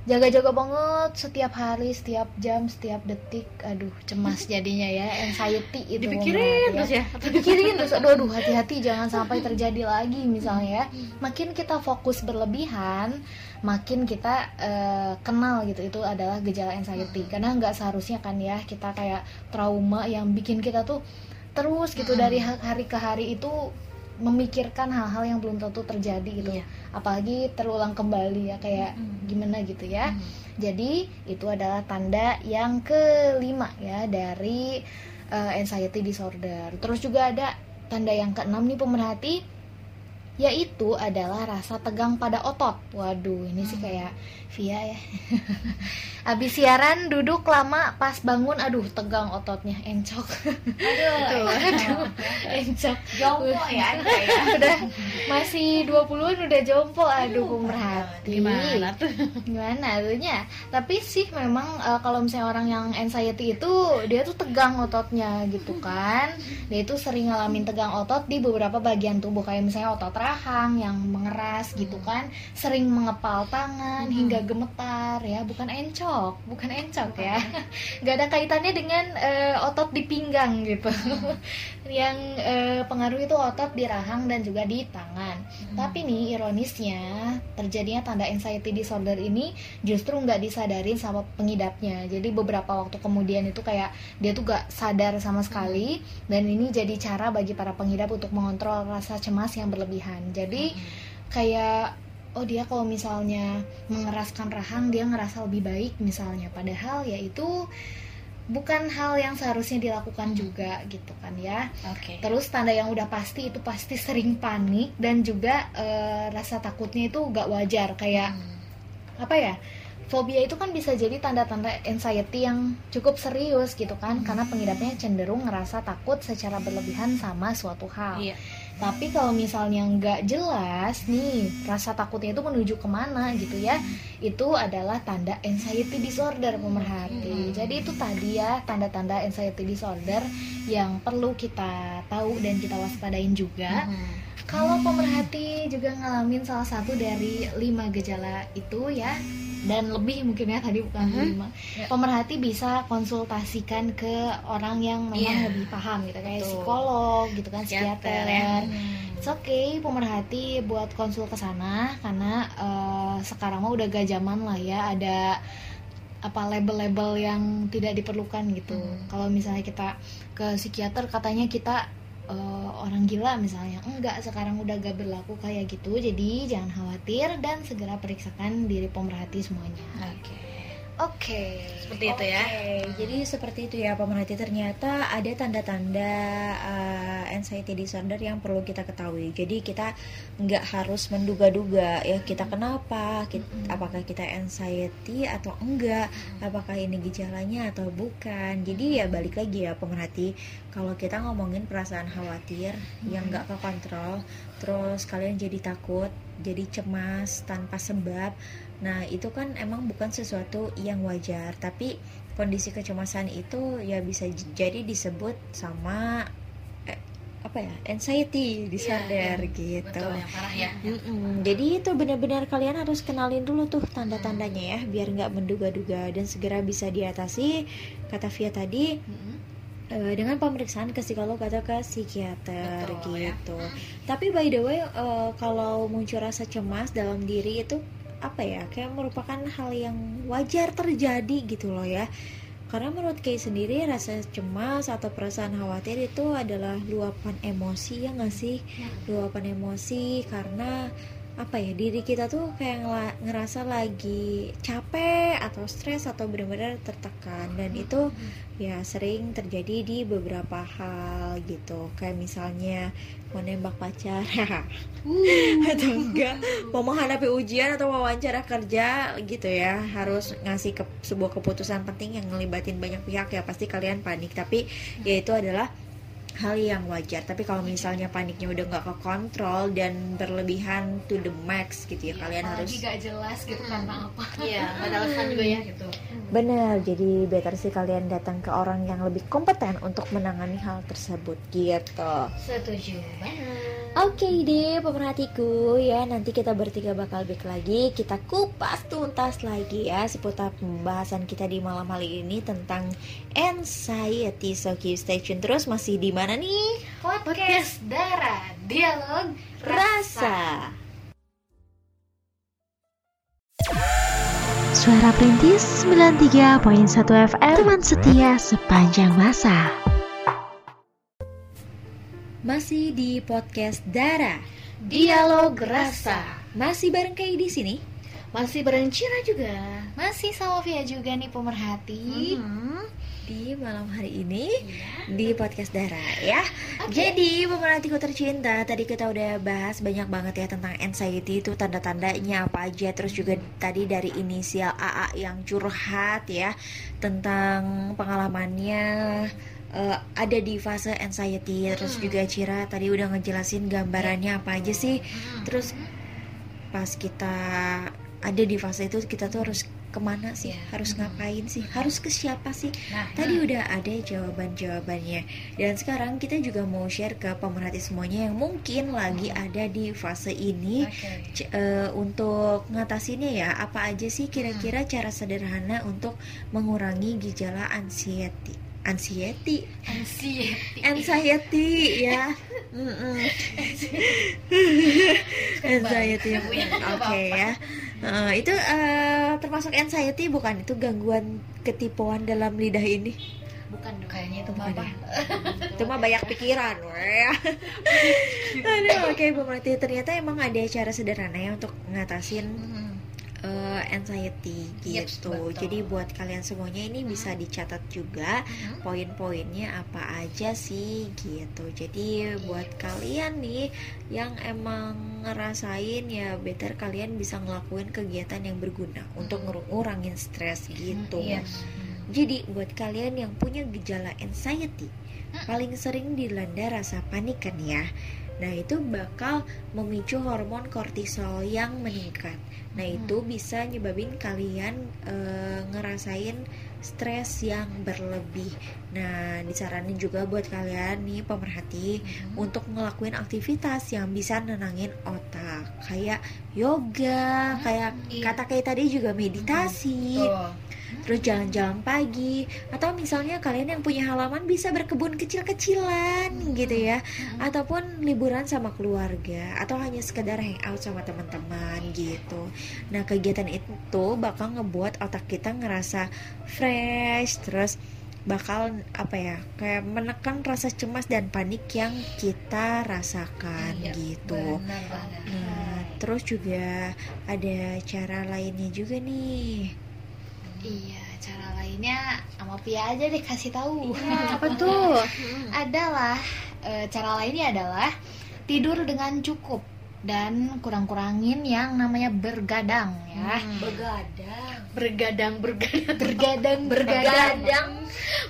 Jaga-jaga banget setiap hari, setiap jam, setiap detik Aduh cemas jadinya ya, anxiety itu Dipikirin bener terus ya. Dipikirin terus, aduh, aduh hati-hati jangan sampai terjadi lagi misalnya ya Makin kita fokus berlebihan Makin kita eh, kenal gitu, itu adalah gejala anxiety Karena nggak seharusnya kan ya kita kayak trauma yang bikin kita tuh terus gitu dari ha- hari ke hari itu memikirkan hal-hal yang belum tentu terjadi gitu Iya. apalagi terulang kembali ya kayak Mm-mm. gimana gitu ya Hmm. jadi itu adalah tanda yang kelima ya dari uh, anxiety disorder. Terus juga ada tanda yang keenam nih pemerhati yaitu adalah rasa tegang pada otot. Waduh, ini sih kayak Via ya. Habis siaran duduk lama pas bangun aduh tegang ototnya encok. Aduh, aduh, encok. Jompo ya ya. udah masih 20-an udah jompo aduh pemerhati. Gimana tuh? gimana tuhnya tapi sih memang eh, kalau misalnya orang yang anxiety itu dia tuh tegang ototnya gitu kan dia itu sering ngalamin tegang otot di beberapa bagian tubuh kayak misalnya otot rahang yang mengeras gitu kan. Sering mengepal tangan hingga gemetar ya. Bukan encok bukan encok ya. Nggak ada kaitannya dengan eh, otot di pinggang gitu. Yang eh, pengaruh itu otot di rahang dan juga di tangan. Tapi nih ironisnya terjadinya tanda anxiety disorder ini justru nggak disadarin sama pengidapnya. Jadi beberapa waktu kemudian itu kayak dia tuh gak sadar sama sekali dan ini jadi cara bagi para pengidap untuk mengontrol rasa cemas yang berlebihan. Jadi kayak oh dia kalau misalnya mengeraskan rahang dia ngerasa lebih baik misalnya padahal ya itu bukan hal yang seharusnya dilakukan juga gitu kan ya. Oke. Terus tanda yang udah pasti itu pasti sering panik dan juga eh, rasa takutnya itu gak wajar kayak apa ya? Fobia itu kan bisa jadi tanda-tanda anxiety yang cukup serius gitu kan karena pengidapnya cenderung ngerasa takut secara berlebihan sama suatu hal. Iya. Tapi kalau misalnya nggak jelas nih rasa takutnya itu menuju ke mana gitu ya, itu adalah tanda anxiety disorder pemerhati. Jadi itu tadi ya tanda-tanda anxiety disorder yang perlu kita tahu dan kita waspadain juga. Kalau pemerhati juga ngalamin salah satu dari lima gejala itu ya dan lebih mungkin ya tadi bukan Mhm. lima. Ya. Pemerhati bisa konsultasikan ke orang yang memang Iya. lebih paham gitu kayak Betul. psikolog gitu kan Psikiater, psikiater. ya. It's okay, pemerhati buat konsul ke sana karena eh, sekarang mah udah gak zaman lah ya ada apa label-label yang tidak diperlukan gitu. Hmm. Kalau misalnya kita ke psikiater katanya kita eh, orang gila misalnya, enggak sekarang udah gak berlaku kayak gitu. Jadi jangan khawatir dan segera periksakan diri pemerhati semuanya. Oke. Oke. Seperti itu ya. Oke, jadi seperti itu ya pemerhati ternyata ada tanda-tanda uh, anxiety disorder yang perlu kita ketahui. Jadi kita nggak harus menduga-duga ya kita kenapa, kit- apakah kita anxiety atau enggak, apakah ini gejalanya atau bukan. Jadi ya balik lagi ya pemerhati, kalau kita ngomongin perasaan khawatir yang nggak kekontrol, terus kalian jadi takut, jadi cemas tanpa sebab. Nah, itu kan emang bukan sesuatu yang wajar, tapi kondisi kecemasan itu ya bisa jadi disebut sama eh, apa ya? anxiety disorder gitu. Betul yang parah ya. Mm-mm. Jadi itu benar-benar kalian harus kenalin dulu tuh tanda-tandanya ya, biar nggak menduga-duga dan segera bisa diatasi. Kata Via tadi eh, dengan pemeriksaan ke psikolog atau ke psikiater Betul, ya. gitu. Tapi by the way, eh, kalau muncul rasa cemas dalam diri itu apa ya? Kayak merupakan hal yang wajar terjadi gitu loh ya. Karena menurut Kay sendiri rasa cemas atau perasaan khawatir itu adalah luapan emosi ya nggak sih? Luapan emosi karena apa ya diri kita tuh kayak ngerasa lagi capek atau stres atau benar-benar tertekan dan itu ya sering terjadi di beberapa hal gitu kayak misalnya mau nembak pacar. Atau enggak mau menghadapi ujian atau wawancara kerja gitu ya. Harus ngasih ke sebuah keputusan penting yang ngelibatin banyak pihak ya pasti kalian panik. Tapi ya itu adalah hal yang wajar tapi kalau misalnya paniknya udah nggak kekontrol dan berlebihan to the max gitu ya kalian harus gak jelas gitu karena apa. Iya, ada alasan juga ya gitu. Benar, jadi better sih kalian datang ke orang yang lebih kompeten untuk menangani hal tersebut gitu. Setuju banget. Oke deh pemerhatiku ya. Nanti kita bertiga bakal back lagi. Kita kupas tuntas lagi ya seputar pembahasan kita di malam hari ini tentang anxiety. So keep stay tune terus. Masih di mana nih? Podcast Darah Dialog rasa. Suara Perintis 93.1 FM Teman setia sepanjang masa Masih di podcast Dara. Dialog rasa. Masih bareng Kay di sini. Masih bareng Cira juga. Masih sama Via juga nih pemerhati. Hmm. Di malam hari ini di podcast Dara ya. Jadi pemerhatiku tercinta, tadi kita udah bahas banyak banget ya tentang anxiety itu tanda-tandanya apa aja. Terus juga tadi dari inisial AA yang curhat ya tentang pengalamannya eh, ada di fase anxiety. Terus juga Cira tadi udah ngejelasin gambarannya apa aja sih. Terus pas kita ada di fase itu kita tuh harus ke mana sih? Iya. harus ngapain sih? Harus ke siapa sih? Nah, tadi udah ada jawaban-jawabannya. Dan sekarang kita juga mau share ke pemerhati semuanya yang mungkin lagi ada di fase ini. C- eh, untuk ngatasinnya ya apa aja sih kira-kira cara sederhana untuk mengurangi gejala anxiety anxiety. Anxiety. anxiety ya. Mm-mm. anxiety. Oke ya. Itu eh, termasuk anxiety bukan? Itu gangguan ketipuan dalam lidah ini? Bukan kayaknya itu Bukan apa? itu mah banyak pikiran aduh oke pemerhati ternyata emang ada cara sederhana ya untuk ngatasin Hmm. Eh, anxiety Yeps, gitu. betul. Jadi buat kalian semuanya ini bisa dicatat juga Hmm. poin-poinnya apa aja sih gitu. Jadi buat kalian nih yang emang ngerasain ya better kalian bisa ngelakuin kegiatan yang berguna untuk ngur- ngurangin stres gitu. Iya. Jadi buat kalian yang punya gejala anxiety paling sering dilanda rasa panik kan ya. Nah, itu bakal memicu hormon kortisol yang meningkat. Nah, itu bisa nyebabin kalian eh, ngerasain stres yang berlebih. Nah, disaranin juga buat kalian nih pemerhati untuk ngelakuin aktivitas yang bisa nenangin otak, kayak yoga, kayak iya. kata kayak tadi juga meditasi. Tuh. terus jalan-jalan pagi. Atau misalnya kalian yang punya halaman bisa berkebun kecil-kecilan gitu ya. Ataupun liburan sama keluarga. Atau hanya sekedar hangout sama teman-teman gitu. Nah kegiatan itu bakal ngebuat otak kita ngerasa fresh terus bakal apa ya kayak menekan rasa cemas dan panik yang kita rasakan Iya, gitu Benar nah terus juga ada cara lainnya juga nih Iya, cara lainnya sama Pia aja deh kasih tahu. Apa tuh? adalah e, cara lainnya adalah tidur dengan cukup dan kurang-kurangin yang namanya bergadang ya. begadang Bergadang, bergadang, Bergadang, bergadang,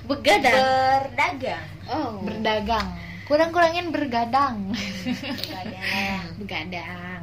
begadang. berdagang Oh, berdagang. Kurang-kurangin bergadang. begadang Begadang.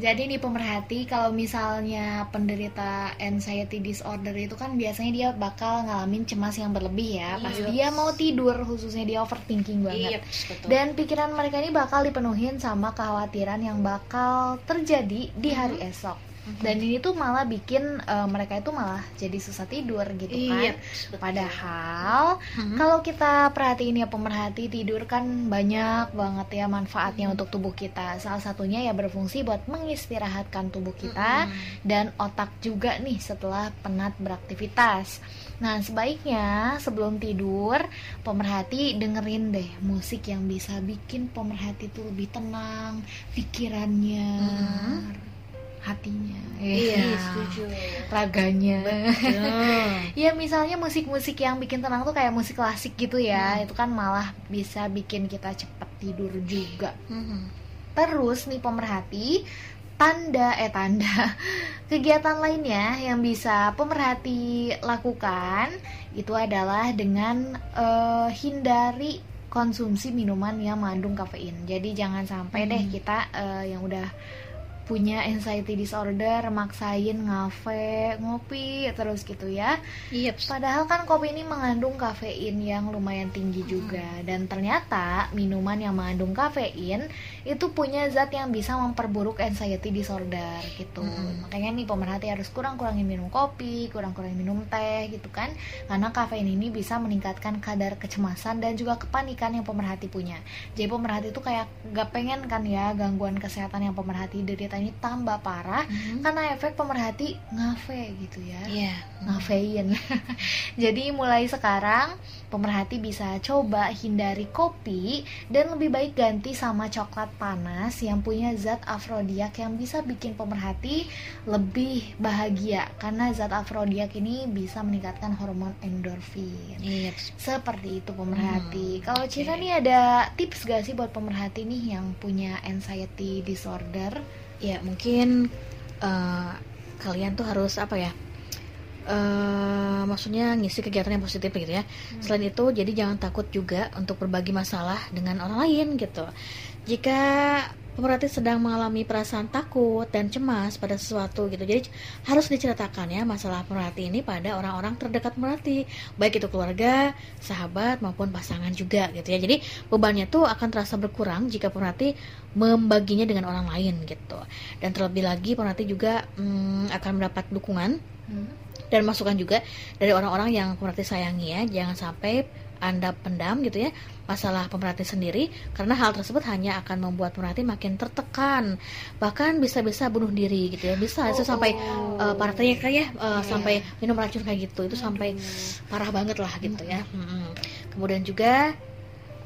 Jadi nih pemerhati kalau misalnya penderita anxiety disorder itu kan biasanya dia bakal ngalamin cemas yang berlebih ya pas Iya. dia mau tidur khususnya dia overthinking banget. Iya, betul. Dan pikiran mereka ini bakal dipenuhin sama kekhawatiran yang bakal terjadi di hari esok. Dan ini tuh malah bikin eh, mereka itu malah jadi susah tidur gitu kan. Iya. Padahal Hmm. kalau kita perhatiin ya pemerhati tidur kan banyak banget ya manfaatnya untuk tubuh kita. Salah satunya ya berfungsi buat mengistirahatkan tubuh kita dan otak juga nih setelah penat beraktivitas. Nah, sebaiknya sebelum tidur pemerhati dengerin deh musik yang bisa bikin pemerhati tuh lebih tenang, pikirannya, hatinya, Iya, ya, setuju. raganya. Ya misalnya musik-musik yang bikin tenang tuh kayak musik klasik gitu ya. Itu kan malah bisa bikin kita cepet tidur juga. Mhm. Terus nih pemerhati Tanda, eh tanda. Kegiatan lainnya yang bisa pemerhati lakukan Itu adalah dengan eh, hindari konsumsi minuman yang mengandung kafein. Jadi jangan sampai deh kita eh, yang udah punya anxiety disorder maksain ngafe ngopi terus gitu ya Iya, Padahal kan kopi ini mengandung kafein yang lumayan tinggi juga dan ternyata minuman yang mengandung kafein itu punya zat yang bisa memperburuk anxiety disorder gitu. Makanya nih pemerhati harus kurang-kurangin minum kopi, kurang-kurangin minum teh gitu kan. Karena kafein ini bisa meningkatkan kadar kecemasan dan juga kepanikan yang pemerhati punya. Jadi pemerhati itu kayak gak pengen kan ya gangguan kesehatan yang pemerhati derita ini tambah parah Mhm. karena efek pemerhati ngafe gitu ya Iya. ngafein. Jadi mulai sekarang pemerhati bisa coba hindari kopi dan lebih baik ganti sama coklat panas yang punya zat afrodiak yang bisa bikin pemerhati lebih bahagia karena zat afrodiak ini bisa meningkatkan hormon endorfin. Iya. Seperti itu pemerhati. Hmm, Kalau. Cira nih ada tips gak sih buat pemerhati nih yang punya anxiety disorder? Ya mungkin eh, kalian tuh harus apa ya? eh maksudnya ngisi kegiatan yang positif gitu ya. Selain itu, jadi jangan takut juga untuk berbagi masalah dengan orang lain gitu. Jika pemerhati sedang mengalami perasaan takut dan cemas pada sesuatu gitu, jadi harus diceritakan ya masalah pemerhati ini pada orang-orang terdekat pemerhati, baik itu keluarga, sahabat maupun pasangan juga gitu ya. Jadi bebannya tuh akan terasa berkurang jika pemerhati membaginya dengan orang lain gitu. Dan terlebih lagi pemerhati juga mm, akan mendapat dukungan dan masukan juga dari orang-orang yang pemerhati sayangi ya. Jangan sampai anda pendam gitu ya masalah pemerhati sendiri karena hal tersebut hanya akan membuat pemerhati makin tertekan. Bahkan bisa-bisa bunuh diri gitu ya. Bisa itu sampai uh, parahnya kayak uh, sampai minum racun kayak gitu. Itu sampai parah banget lah gitu ya. Mm-mm. kemudian juga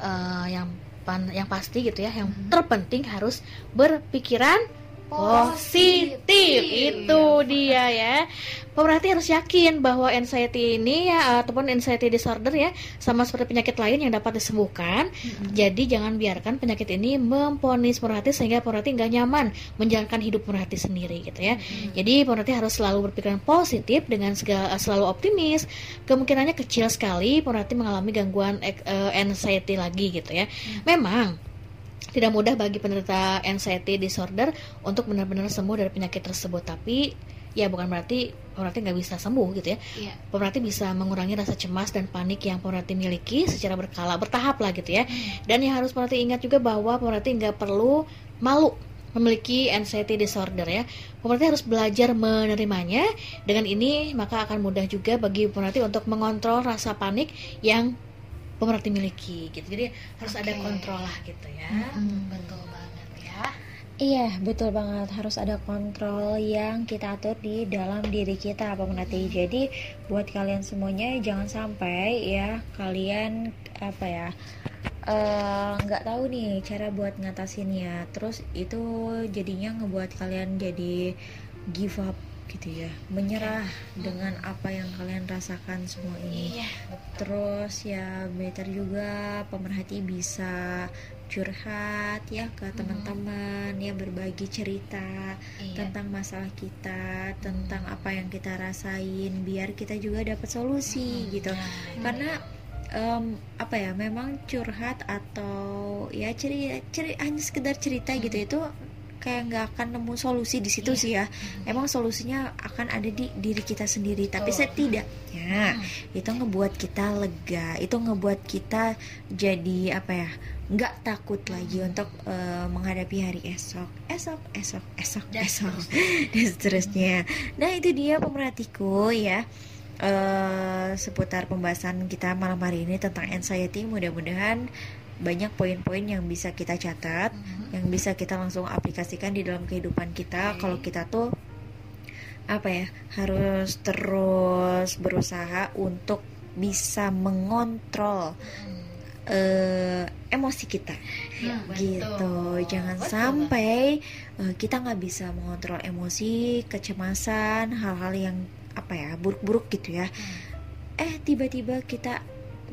uh, yang pan- yang pasti gitu ya yang terpenting harus berpikiran positif. Itu dia ya. Pemerhati harus yakin bahwa anxiety ini ya ataupun anxiety disorder ya sama seperti penyakit lain yang dapat disembuhkan. Jadi jangan biarkan penyakit ini memponis pemerhati sehingga pemerhati nggak nyaman menjalankan hidup pemerhati sendiri gitu ya. Jadi pemerhati harus selalu berpikiran positif dengan segala selalu optimis. Kemungkinannya kecil sekali pemerhati mengalami gangguan eh, anxiety lagi gitu ya. Memang tidak mudah bagi penderita anxiety disorder untuk benar-benar sembuh dari penyakit tersebut. Tapi ya bukan berarti pemerhati nggak bisa sembuh gitu ya. Iya. pemerhati bisa mengurangi rasa cemas dan panik yang pemerhati miliki secara berkala bertahap lah gitu ya. Dan yang harus pemerhati ingat juga bahwa pemerhati nggak perlu malu memiliki anxiety disorder ya. Pemerhati harus belajar menerimanya. Dengan ini maka akan mudah juga bagi pemerhati untuk mengontrol rasa panik yang pemerhati miliki gitu jadi harus ada Oke. kontrol lah gitu ya Mm, betul banget ya. Iya, betul banget. Harus ada kontrol yang kita atur di dalam diri kita, pemerhati. Jadi, buat kalian semuanya jangan sampai ya kalian apa ya eh, nggak tahu nih cara buat ngatasinnya. Terus itu jadinya ngebuat kalian jadi give up gitu ya, menyerah dengan apa yang kalian rasakan semua ini. iya Terus ya better juga pemerhati bisa curhat ya ke teman-teman ya berbagi cerita Iya. tentang masalah kita, tentang apa yang kita rasain biar kita juga dapat solusi gitu. Karena em, apa ya memang curhat atau ya cerita ceri hanya sekedar cerita gitu itu kayak nggak akan nemu solusi di situ sih ya. Emang solusinya akan ada di diri kita sendiri, tapi setidaknya itu ngebuat kita lega, itu ngebuat kita jadi apa ya? nggak takut lagi untuk eh, menghadapi hari esok, esok, esok, esok, Dan esok, dan seterusnya. Nah itu dia pemerhatiku ya eh seputar pembahasan kita malam hari ini tentang anxiety. Mudah-mudahan banyak poin-poin yang bisa kita catat, yang bisa kita langsung aplikasikan di dalam kehidupan kita. Kalau kita tuh apa ya harus terus berusaha untuk bisa mengontrol eh, emosi kita. Iya, gitu. jangan sampai eh, kita nggak bisa mengontrol emosi kecemasan hal-hal yang apa ya buruk-buruk gitu ya. Eh tiba-tiba kita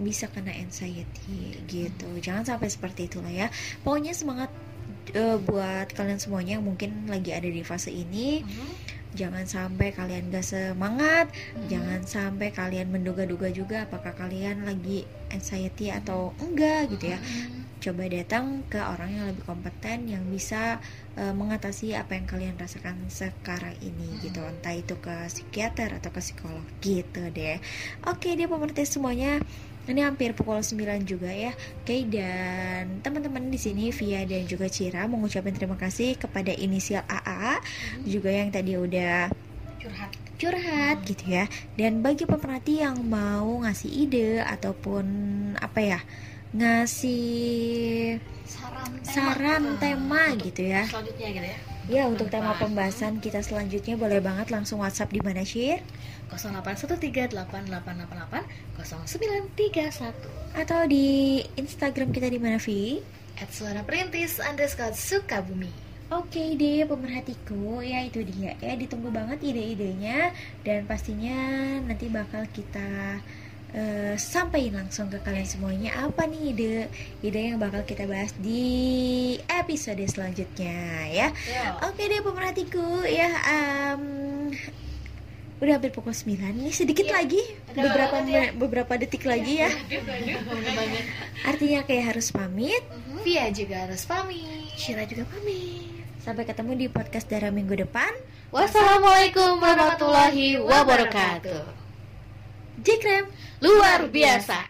bisa kena anxiety gitu. Jangan sampai seperti itulah ya. Pokoknya semangat eh, buat kalian semuanya yang mungkin lagi ada di fase ini. Jangan sampai kalian gak semangat. Jangan sampai kalian menduga-duga juga apakah kalian lagi anxiety atau enggak gitu ya. Coba datang ke orang yang lebih kompeten yang bisa eh, mengatasi apa yang kalian rasakan sekarang ini gitu. Entah itu ke psikiater atau ke psikolog gitu deh. Oke deh pemerhati semuanya ini hampir pukul 9 juga ya. Oke dan teman-teman di sini Via dan juga Cira mengucapkan terima kasih kepada inisial AA juga yang tadi udah curhat. curhat gitu ya. Dan bagi pemerhati yang mau ngasih ide ataupun apa ya ngasih Saran tema. saran tema gitu ya. selanjutnya gitu ya. Ya untuk tema pembahasan kita selanjutnya boleh banget langsung WhatsApp di mana Syir 0813880931 atau di Instagram kita di mana Vi? At suara perintis underscore Sukabumi. Oke deh pemerhatiku ya itu dia ya ditunggu banget ide-idenya dan pastinya nanti bakal kita eh, sampaikan langsung ke kalian semuanya apa nih ide ide yang bakal kita bahas di episode selanjutnya ya. Oke deh pemerhatiku ya em, udah hampir pukul 9 nih sedikit lagi beberapa me- beberapa detik lagi ya. Artinya kayak harus pamit. Via juga harus pamit. Syira juga pamit Sampai ketemu di podcast Dara minggu depan. Wassalamualaikum warahmatullahi wabarakatuh Jekrem. Luar biasa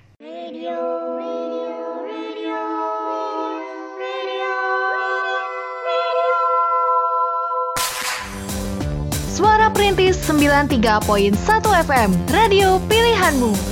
Suara Perintis 93.1 FM, radio pilihanmu.